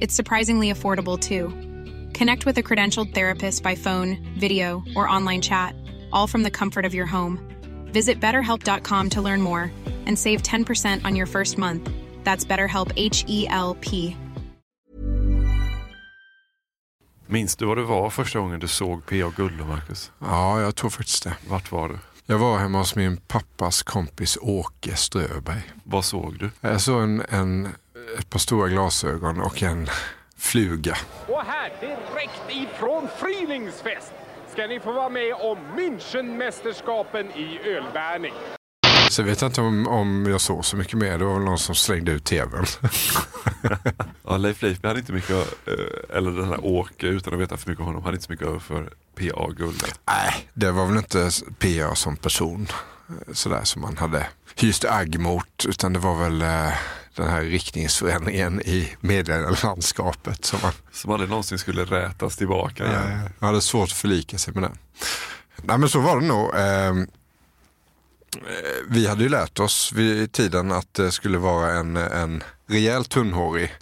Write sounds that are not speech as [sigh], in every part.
It's surprisingly affordable too. Connect with a credentialed therapist by phone, video, or online chat, all from the comfort of your home. Visit betterhelp.com to learn more and save 10% on your first month. That's BetterHelp H E L P. Minns du vad det var första gången du såg P.A. Gulle, Marcus? Ja, jag tror faktiskt det. Vart var du? Jag var hemma hos min pappas kompis Åke Ströberg. Vad såg du? Jag såg en, en, ett par stora glasögon och en fluga. Och här, direkt ifrån Frühlingsfest, ska ni få vara med om Münchenmästerskapen i ölbärning. Så jag vet inte om, om jag såg så mycket mer. Det var väl någon som slängde ut tvn. [laughs] Ja, Leif Leifby hade inte mycket, eh, eller den här Åke, utan att veta för mycket om honom, hade inte så mycket över för P.A. Gulle. Nej, det var väl inte PA som person eh, sådär som man hade hyst agg mot. Utan det var väl eh, den här riktningsförändringen i medielandskapet som man Som aldrig någonsin skulle rätas tillbaka igen. eh, hade svårt att förlika sig med den. Nej men så var det nog. Eh, eh, vi hade ju lärt oss vid tiden att det skulle vara en, en rejäl tunnhårig,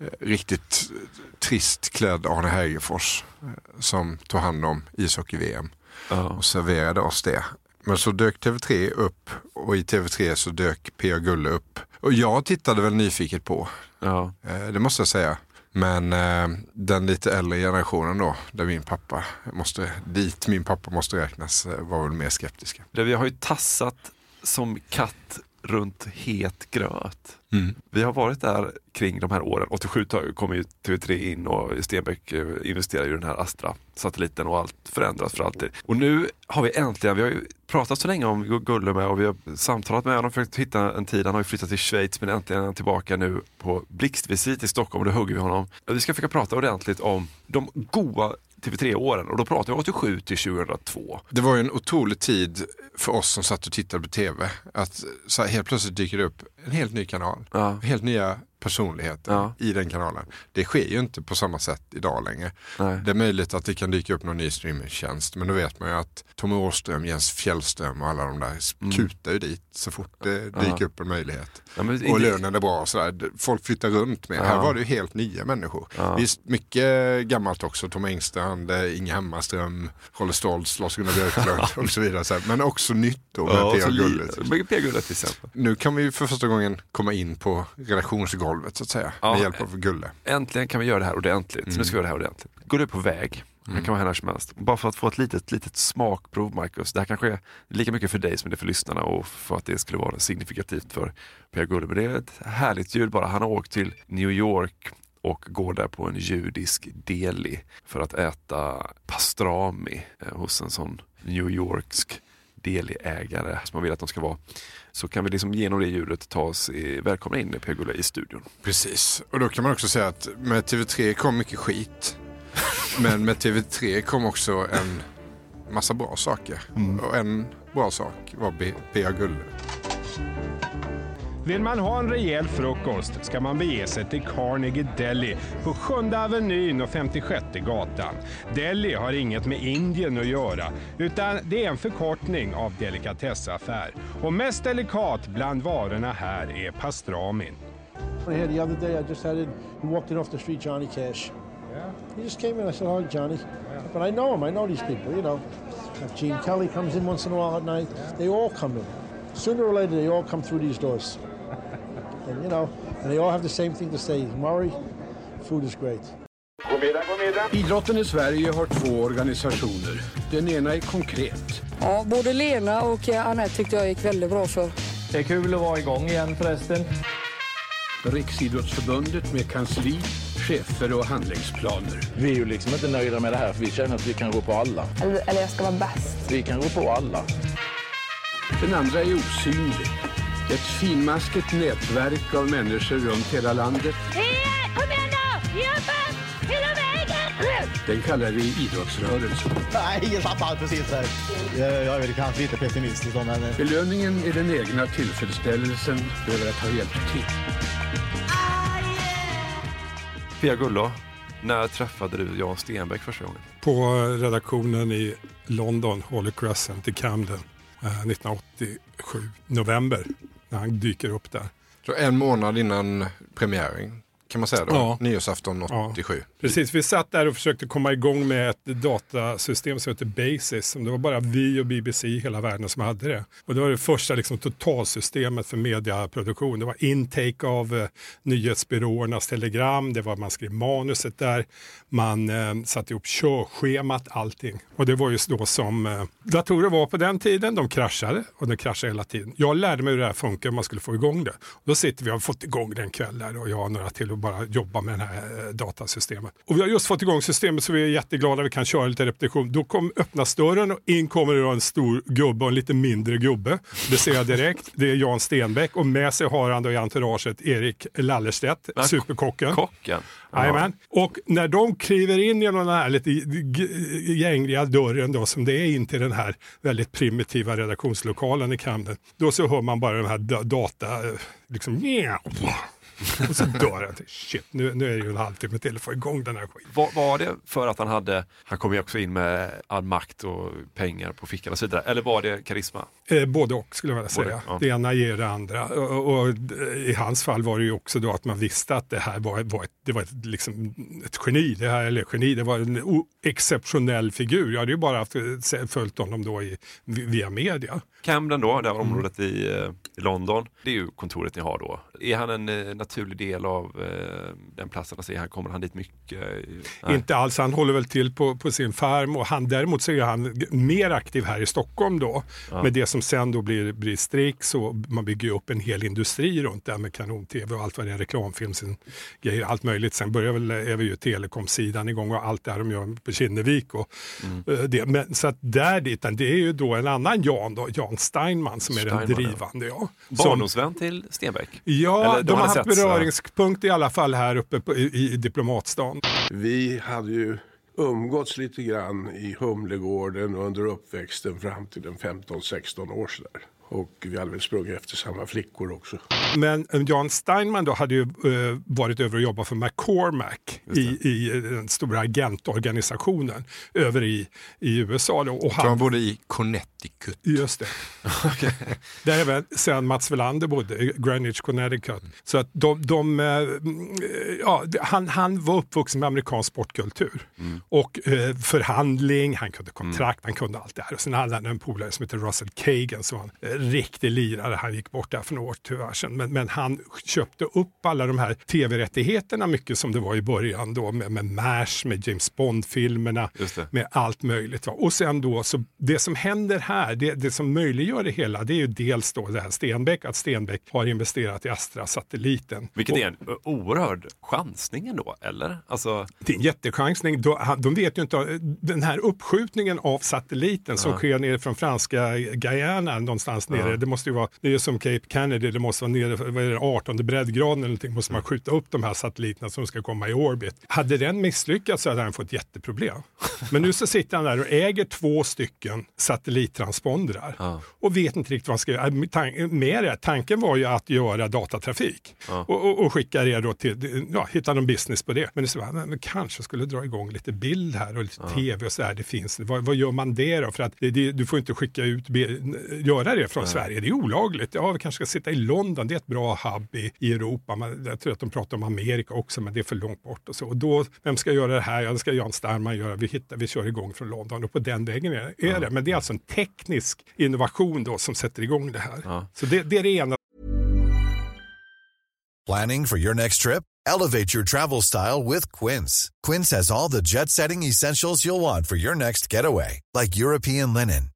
eh, riktigt trist klädd Arne Hägerfors eh, som tog hand om ishockey-VM Ja. och serverade oss det. Men så dök TV3 upp och i TV3 så dök P.A. Gulle upp. Och jag tittade väl nyfiket på, Ja. eh, det måste jag säga. Men eh, den lite äldre generationen då, där min pappa måste, dit min pappa måste räknas, eh, var väl mer skeptiska. Vi har ju tassat som katt runt het gröt. Mm. Vi har varit där kring de här åren. 87 tar- kom ju TV3 in och Stenbeck eh, investerade i den här Astra-satelliten och allt förändras för alltid. Och nu har vi äntligen, vi har ju pratat så länge om Gulle med och vi har samtalat med honom och försökt hitta en tid. Han har ju flyttat till Schweiz men äntligen är han tillbaka nu på blixtvisit i Stockholm och då hugger vi honom. Vi ska försöka prata ordentligt om de goa TV3-åren och då pratar vi 87 till 2002. Det var ju en otrolig tid för oss som satt och tittade på tv. Att så här, helt plötsligt dyker det upp en helt ny kanal. Ja. Helt nya personligheter Ja. i den kanalen. Det sker ju inte på samma sätt idag längre. Nej. Det är möjligt att det kan dyka upp någon ny streamingtjänst. Men då vet man ju att Tommy Åström, Jens Fjällström och alla de där kutar ju dit så fort det dyker upp en möjlighet. Ja, men Och lönen är bra och sådär. Folk flyttar runt med. Här var det ju helt nya människor. Visst, mycket gammalt också. Tom Engstrand, eh, Inge Hammarström, Rolle Stoltz, Lars-Gunnar Björklund [laughs] och så vidare. Så. Men också nytt då med Ja, P.A. Gullet. med P.A. Till exempel. Nu kan vi för första gången komma in på redaktionsgolvet så att säga. Ja. Med hjälp av Gulle. Äntligen kan vi göra det här ordentligt. Så nu ska vi göra det här ordentligt. Gulle är på väg. Det kan vara när som helst. Bara för att få ett litet, litet smakprov, Marcus. Det här kanske är lika mycket för dig som det är för lyssnarna och för att det skulle vara signifikativt för Per Gulle. Men det är ett härligt ljud bara. Han har åkt till New York och går där på en judisk deli för att äta pastrami eh, hos en sån New Yorksk deliägare som man vill att de ska vara. Så kan vi liksom genom det ljudet ta oss i, välkomna in Per Gulle i studion. Precis, och då kan man också säga att med TV3 kom mycket skit. [laughs] Men med TV3 kom också en massa bra saker. Och en bra sak var P.A. Gulle. Vill man ha en rejäl frukost ska man bege sig till Carnegie Deli på 7 Avenyn och 56 gatan. Deli har inget med Indien att göra utan det är en förkortning av delikatessaffär. Och mest delikat bland varorna här är pastramin. Here the other day, I just had it. He walked in off the street, Johnny Cash. Yeah. He just came in. I said, "Hi, Johnny." But I know him. I know these people. You know, Gene Kelly comes in once in a while at night. They all come in. Sooner or later, they all come through these doors. And you know, and they all have the same thing to say. Murray, food is great. God middag, god middag. Idrotten i Sverige har två organisationer. Den ena är konkret. Ja, både Lena och eh, Anette tyckte jag gick väldigt bra för. Det är kul att vara igång igen förresten. Riksidrottsförbundet med kansli, chefer och handlingsplaner. Vi är ju liksom inte nöjda med det här för vi känner att vi kan gå på alla. Eller, eller jag ska vara bäst. Vi kan gå på alla. Den andra är osynlig. Ett finmaskigt nätverk av människor runt hela landet. Kom igen nu! Jobba! Hela vägen! Den kallar vi idrottsrörelsen. Nej, jag tappade precis här. Jag, jag är kanske lite pessimistisk då, men... Belöningen är den egna tillfredsställelsen över att ha hjälpt till. Pia Gullo, när träffade du Jan Stenbeck första gången? På redaktionen i London, Holy Crescent i Camden, eh, 1987, november, när han dyker upp där. Så en månad innan premiären kan man säga då? Ja. Nyårsafton 87. Precis, vi satt där och försökte komma igång med ett datasystem som heter Basis. Det var bara vi och BBC i hela världen som hade det. Och det var det första liksom, totalsystemet för mediaproduktion. Det var intake av eh, nyhetsbyråernas telegram, det var man skrev manuset där, man eh, satte ihop körschemat, allting. Och det var ju då som eh, datorer var på den tiden. De kraschade och de kraschade hela tiden. Jag lärde mig hur det här funkar om man skulle få igång det. Då sitter vi och har fått igång den kväll där och jag och några till och bara jobba med det här eh, datasystemet. Och vi har just fått igång systemet så vi är jätteglada vi kan köra lite repetition. Då kom, öppnas dörren och in kommer det då en stor gubbe och en lite mindre gubbe. Det ser jag direkt. Det är Jan Stenbeck och med sig har han då i entouraget Erik Lallerstedt, Men, superkocken. Kocken? Jajamän. Och när de kliver in genom den här lite g- gängriga dörren då, som det är in till den här väldigt primitiva redaktionslokalen i Camden, då så hör man bara den här da- data, eh, liksom [laughs] och så dör han. Shit, nu, nu är det ju en halvtimme till att få igång den här skiten. Var, var det för att han hade, han kom ju också in med all makt och pengar på fickan och så vidare, eller var det karisma? Eh, både och skulle jag vilja Både, säga. ja. Det ena ger det andra. Och, och, i hans fall var det ju också då att man visste att det här var, var, ett, det var ett, liksom ett geni. Det här, eller geni, det var en exceptionell figur. Jag hade ju bara haft, se- följt honom då i, via media. Camden då, det här Mm. området i, eh, i London, det är ju kontoret ni har då. Är han en eh, naturlig del av eh, den platsen? Alltså, han, kommer han dit mycket? Nej. Inte alls, han håller väl till på, på sin farm och han, däremot så är han mer aktiv här i Stockholm då. Ja. Med det som sen då blir, blir Strix och man bygger ju upp en hel industri runt det här med kanon-tv och allt vad det är, reklamfilm, sin grejer, allt möjligt. Sen börjar väl, är vi ju telekomsidan igång och allt det här de gör på Kinnevik. Och, Mm. eh, det. Men, så att där dit, det är ju då en annan Jan då, Jan Steinman som är Steinman, den drivande. Ja. Barndomsvän till Stenbeck? Ja, Eller de har hade haft beröringspunkt i alla fall här uppe på, i, i Diplomatstan. Vi hade ju umgåtts lite grann i Humlegården under uppväxten fram till en 15-16 år sådär. Och vi hade väl sprungit efter samma flickor också. Men eh, Jan Steinman då hade ju eh, varit över och jobbat för McCormack i, i eh, den stora agentorganisationen över i, i USA. Då, och Så han bodde i Connecticut. Just det. [laughs] Där även sen Mats Welander bodde, i Greenwich, Connecticut. Så att de, de, eh, mm, ja, han, han var uppvuxen med amerikansk sportkultur. Och eh, förhandling, han kunde kontrakt, han kunde allt det här. Och sen hade han en polare som heter Russell Kagan som var en eh, riktig lirare. Han gick bort där för några år tyvärr sedan. Men, men han köpte upp alla de här tv-rättigheterna mycket som det var i början då med, med MASH, med James Bond-filmerna, med allt möjligt. Va? Och sen då, så det som händer här, det, det som möjliggör det hela, det är ju dels då det här Stenbeck, att Stenbeck har investerat i Astra-satelliten. Vilket Och är en oerhörd chansning ändå, eller? Alltså, det är en jättechansning. De, de vet ju inte, den här uppskjutningen av satelliten som sker nere från franska Guyana någonstans nere. Ja. Det måste ju vara, det är som Cape Kennedy, det måste vara nere, vad är det, 18 breddgraden eller någonting, måste man skjuta upp de här satelliterna som ska komma i orbit. Hade den misslyckats så hade han fått jätteproblem. Men nu så sitter han där och äger två stycken satellittranspondrar och vet inte riktigt vad han ska göra. Äh, Med det, tanken var ju att göra datatrafik och, och, och skicka det då till, ja, hitta någon business på det. Men så, bara, men, kanske skulle dra igång lite bild här och lite tv och så här. Det finns, vad, vad gör man det då? För att det, det, du får inte skicka ut, be, göra det från Sverige. Det är olagligt. Ja, vi kanske ska sitta i London. Det är ett bra hub i, i Europa. Man, jag tror att de pratar om Amerika också, men det är för långt bort och så. Och då, vem ska göra det här? Ja, det ska Jan Starman göra. Vi, hittar, vi kör igång från London och på den vägen är, är det. Men det är alltså en teknisk innovation då som sätter igång det här. Så det, det är det ena. Planning for your next trip? Elevate your travel style with Quince. Quince has all the jet setting essentials you'll want for your next getaway, like European linen,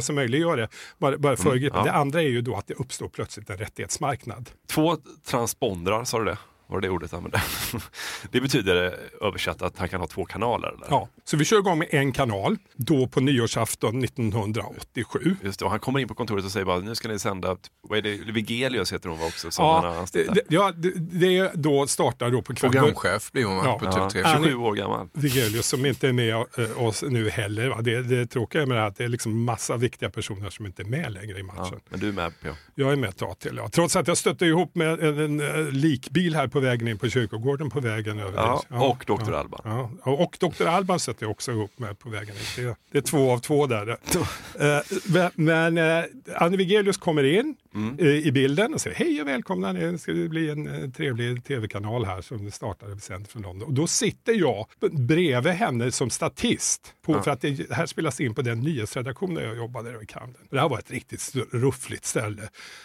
Som möjliggör det, bara, bara föregripa. Mm, ja. Det andra är ju då att det uppstår plötsligt en rättighetsmarknad. Två transpondrar, sa du det? Var det det ordet jag använde? [laughs] det betyder översatt att han kan ha två kanaler? Eller? Ja, så vi kör igång med en kanal, då på nyårsafton 1987. Just det, och han kommer in på kontoret och säger bara nu ska ni sända, vad är det, Vigelius heter hon va också? Som Ja, han har det, ja det, det då startar då på kvällen. Programchef blir hon va, på TV3. 27 år gammal. Vigelius som inte är med eh, oss nu heller. Va? Det, det tråkiga med det här är att det är liksom massa viktiga personer som inte är med längre i matchen. Ja, men du är med på. Jag är med ett tag till. Ja. Trots att jag stötte ihop med en, en, en likbil här på vägen in på kyrkogården på vägen över. Ja, dit. och Dr. ja, Alban. Ja, och Dr. Alban stötte jag också ihop med på vägen in. Det, det är två av två där. [laughs] Eh, men eh, Anne Vigelius kommer in Mm. eh, i bilden och säger hej och välkomna, det ska bli en eh, trevlig tv-kanal här som startade sänd från London. Och då sitter jag bredvid henne som statist, på, Ja. för att det här spelas in på den nyhetsredaktion där jag jobbade i Camden. Det här var ett riktigt ruffligt ställe.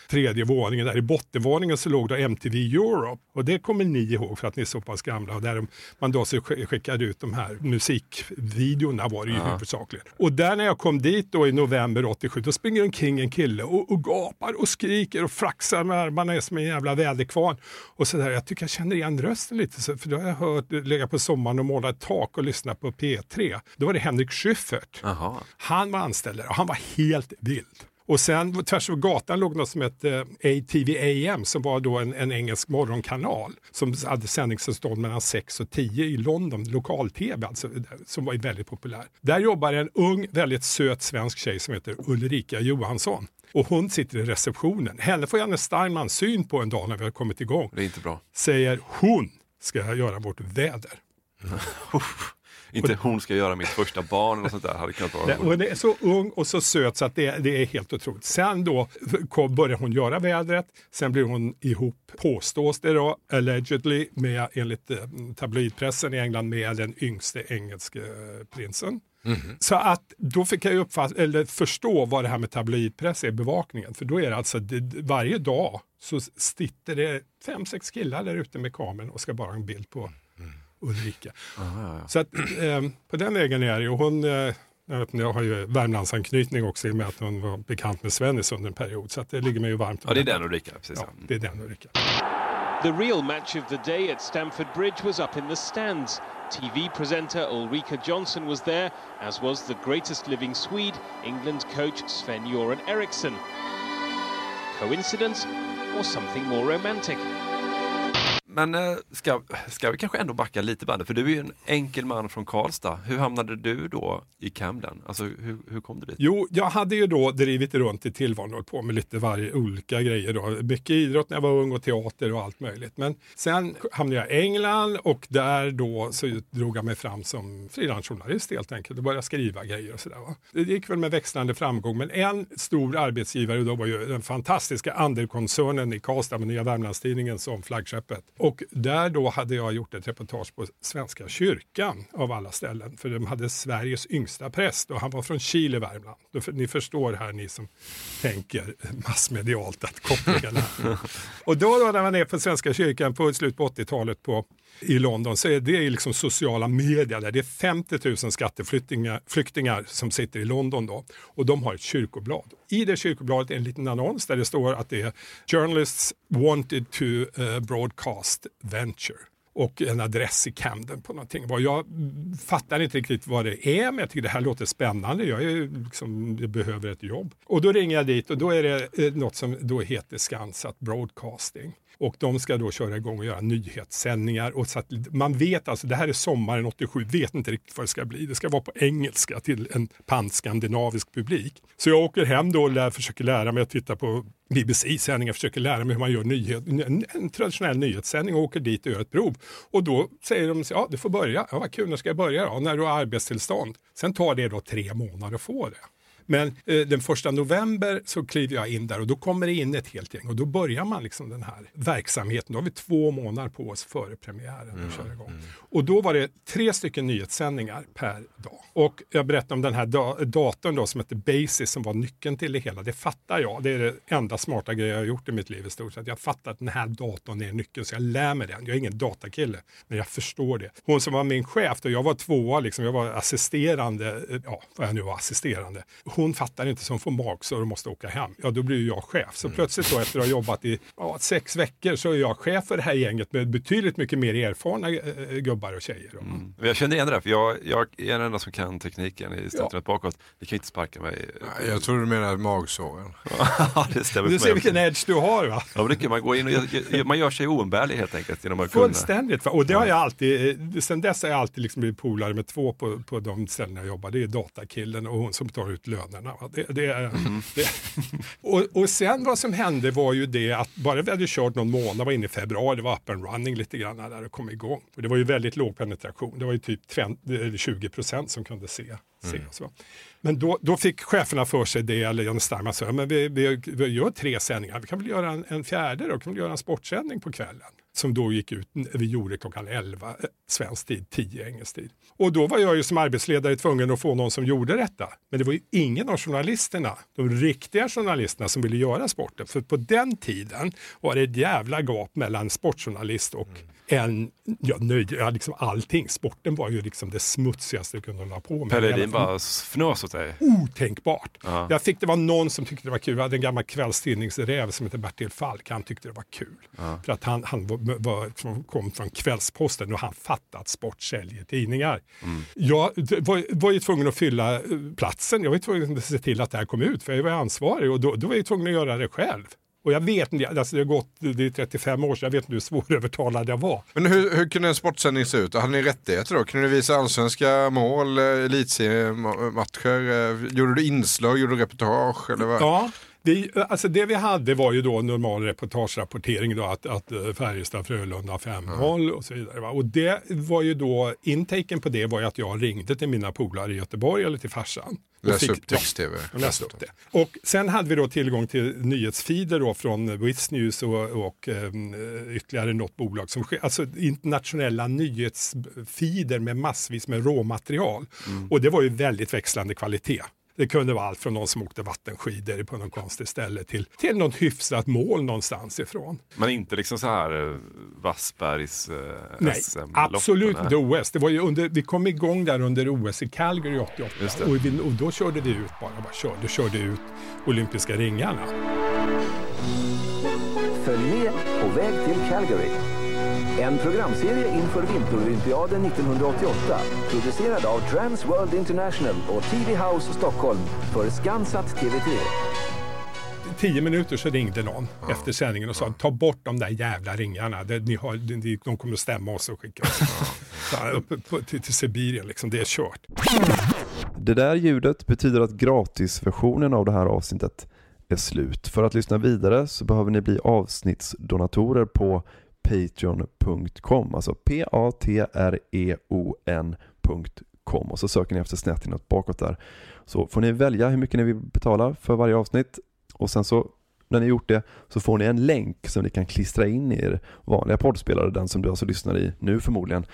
Tredje våningen, där i bottenvåningen så låg då MTV Europe. Och det kommer ni ihåg för att ni är så pass gamla. Och där man då skickade ut de här musikvideorna var det ju Ja. huvudsakligen. Och där när jag kom dit då i november 87, då springer omkring en kille och, och gapar och skriker och flaxar med armarna som en jävla väderkvarn. Och så där, jag tycker jag känner igen rösten lite, så- för då har jag hört lägga på sommaren och måla ett tak och lyssna på P3. Då var det Henrik Schyffert. Jaha. Han var anställd där och han var helt vild. Och sen tvärs över gatan låg något som hette ATV AM som var då en, en engelsk morgonkanal som hade sändningstillstånd mellan 6 och 10 i London, lokal-tv alltså, som var väldigt populär. Där jobbar en ung, väldigt söt svensk tjej som heter Ulrika Johansson. Och hon sitter i receptionen. Henne får Janne Steinman syn på en dag när vi har kommit igång. Det är inte bra. Säger hon ska göra vårt väder. [laughs] Inte hon ska göra mitt första barn eller sånt där. Hade kunnat vara Det, och det är så ung och så söt så att det, det är helt otroligt. Sen då kom, börjar hon göra vädret. Sen blir hon ihop, påstås det då, allegedly, med, enligt eh, tabloidpressen i England med den yngste engelske eh, prinsen. Så att då fick jag uppfatt- eller förstå vad det här med tabloidpress är, bevakningen. För då är det alltså det, varje dag så sitter det fem, sex killar där ute med kameran och ska bara ha en bild på Ulrika. Så att, [clears throat] eh, på den vägen är det ju. Hon, eh, jag, vet, inte, jag har ju Värmlandsanknytning också i och med att hon var bekant med Svennis under en period. Så att det ligger mig ju varmt om Ja, det är den Ulrika. Precis. Ja, det är den Ulrika. The real match of the day at Stamford Bridge was up in the stands. TV presenter Ulrika Johnson was there, as was the greatest living Swede, England coach Sven-Göran Eriksson. Coincidence or something more romantic? Men eh, ska, ska vi kanske ändå backa lite bandet? För du är ju en enkel man från Karlstad. Hur hamnade du då i Camden? Alltså hur, hur kom du dit? Jo, jag hade ju då drivit runt i tillvaron och hållit på med lite varje olika grejer. Då. Mycket idrott när jag var ung och teater och allt möjligt. Men sen hamnade jag i England och där då så drog jag mig fram som frilansjournalist helt enkelt och började skriva grejer och sådär. Det gick väl med växlande framgång, men en stor arbetsgivare då var ju den fantastiska Anderkoncernen i Karlstad med Nya Värmlandstidningen som flaggskeppet. Och där då hade jag gjort ett reportage på Svenska kyrkan av alla ställen. För de hade Sveriges yngsta präst och han var från Chile, Värmland. Ni förstår här ni som tänker massmedialt att kopplingen är. [laughs] och då, då när man är på Svenska kyrkan på slut på 80-talet på i London så är det liksom sociala medier där det är 50 000 skatteflyktingar flyktingar som sitter i London då och de har ett kyrkoblad. I det kyrkobladet är en liten annons där det står att det är journalists wanted to eh, broadcast venture och en adress i Camden på någonting. Jag fattar inte riktigt vad det är men jag tycker det här låter spännande. Jag, är liksom, jag behöver ett jobb. Och då ringer jag dit och då är det eh, något som då heter Skansat Broadcasting. Och de ska då köra igång och göra nyhetssändningar. Och så att man vet alltså, det här är sommaren 87, vet inte riktigt vad det ska bli. Det ska vara på engelska till en panskandinavisk publik. Så jag åker hem då och lär, försöker lära mig att titta på BBC-sändningar, försöker lära mig hur man gör nyhet, en, en traditionell nyhetssändning och åker dit och gör ett prov. Och då säger de, ja du får börja. Ja vad kul, när ska jag börja då? När du har arbetstillstånd. Sen tar det då tre månader att få det. Men eh, den första november så kliver jag in där och då kommer det in ett helt gäng och då börjar man liksom den här verksamheten. Då har vi två månader på oss före premiären att köra igång. Och då var det tre stycken nyhetssändningar per dag. Och jag berättade om den här da datorn då som heter Basis som var nyckeln till det hela. Det fattar jag. Det är det enda smarta grejen jag har gjort i mitt liv i stort sett. Jag fattar att den här datorn är nyckeln så jag lär mig den. Jag är ingen datakille men jag förstår det. Hon som var min chef då, jag var tvåa liksom, jag var assisterande, eh, ja vad jag nu var assisterande. Hon fattar inte som får magsår och måste åka hem. Ja då blir ju jag chef. Så plötsligt då efter att ha jobbat i ja, sex veckor så är jag chef för det här gänget med betydligt mycket mer erfarna eh, gubbar och tjejer. Mm. Jag känner igen det där, för jag, jag är den enda som kan tekniken i stationen bakåt. Ni kan inte sparka mig. Jag tror du menar magsåren. [laughs] ja, det stämmer Du ser mig vilken edge du har va? Ja, det kan man gå in och gör- man gör sig oumbärlig helt enkelt genom att kunna. Fullständigt. va? Och det har jag alltid, eh, sen dess har jag alltid liksom blivit polare med två på, på de ställen jag jobbar. Det är datakillen och hon som tar ut lönerna. Va? Det, det är, det. Och, och sen vad som hände var ju det att bara vi hade kört någon månad, var inne i februari, det var up and running lite grann där och kom igång. Och det var ju väldigt låg penetration. Det var ju typ 50 eller 20 procent som kunde se. se så. Men då, då fick cheferna för sig det, eller Jan Starman sa, men vi, vi, vi gör tre sändningar, vi kan väl göra en, en fjärde då, kan vi göra en sportsändning på kvällen? Som då gick ut, vi gjorde klockan 11 eh, svensk tid, 10 engelsk tid. Och då var jag ju som arbetsledare tvungen att få någon som gjorde detta. Men det var ju ingen av journalisterna, de riktiga journalisterna som ville göra sporten. För på den tiden var det ett jävla gap mellan sportjournalist och en, ja, nöjd, ja liksom allting. Sporten var ju liksom det smutsigaste du kunde hålla på med. Pelle Edin bara fnös åt dig. otänkbart. Ja. Jag fick det var någon som tyckte det var kul. Vi hade en gammal kvällstidningsräv som heter Bertil Falk. Han tyckte det var kul. Ja. För att han, han var- var, som kom från Kvällsposten och han fattade att sport säljer tidningar. Jag var, var ju tvungen att fylla eh, platsen, jag var tvungen att se till att det här kom ut för jag var ansvarig och då, då var jag tvungen att göra det själv. Och jag vet inte, alltså det har gått, det är 35 år sedan, jag vet inte hur svårövertalad jag var. Men hur, hur kunde en sportsändning se ut? Hade ni rättigheter då? Kunde ni visa allsvenska mål, eh, elitseriematcher? eh, Gjorde du inslag, gjorde du reportage? Eller vad? Ja, vi, alltså det vi hade var ju då normal reportagerapportering då att, att eh, Färjestad, Frölunda 5-0 och så vidare. Va? Och det var ju då, intaken på det var ju att jag ringde till mina polare i Göteborg eller till farsan. Läs fick- upp text-tv. Ja, läste upp det. Och sen hade vi då tillgång till nyhetsfeeder då från Wiz News och, och eh, ytterligare något bolag som alltså internationella nyhetsfeeder med massvis med råmaterial. Och det var ju väldigt växlande kvalitet. Det kunde vara allt från någon som åkte vattenskidor på någon konstigt ställe till, till något hyfsat mål någonstans ifrån. Men inte liksom så här eh, Wassbergs eh, Nej, absolut inte OS. Det var ju under, vi kom igång där under OS i Calgary 88 Just det. och, vi, och då körde vi ut bara, bara körde, körde ut olympiska ringarna. Följ med på väg till Calgary. En programserie inför vinterolympiaden 1988 producerad av Trans World International och TV House Stockholm för Skansat TV3. tio minuter så ringde någon efter sändningen och sa ta bort de där jävla ringarna. Det, ni har, de, de kommer att stämma oss och skicka oss [laughs] så här, upp på, till, till Sibirien. Liksom. Det är kört. Det där ljudet betyder att gratisversionen av det här avsnittet är slut. För att lyssna vidare så behöver ni bli avsnittsdonatorer på patreon.com, alltså p-a-t-r-e-o-n.com och så söker ni efter snett inåt bakåt där. Så får ni välja hur mycket ni vill betala för varje avsnitt och sen så när ni gjort det så får ni en länk som ni kan klistra in i er vanliga poddspelare, den som du alltså lyssnar i nu förmodligen.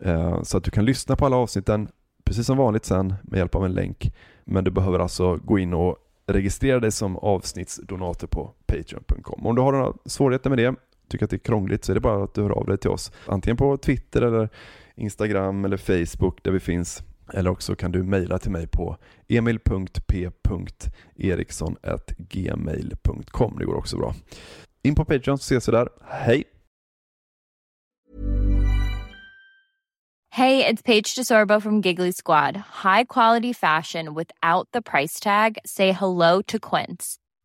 Eh, så att du kan lyssna på alla avsnitten precis som vanligt sen med hjälp av en länk. Men du behöver alltså gå in och registrera dig som avsnittsdonator på Patreon.com. Om du har några svårigheter med det, tycker att det är krångligt, så är det bara att du hör av dig till oss. Antingen på Twitter eller Instagram eller Facebook där vi finns. Eller också kan du mejla till mig på emil.p.eriksson.gmail.com. Det går också bra. In på Patreon så ses vi där. Hej! Hej, det är Paige DeSorbo från Giggly Squad. High quality fashion without the price tag. Say hello to Quince.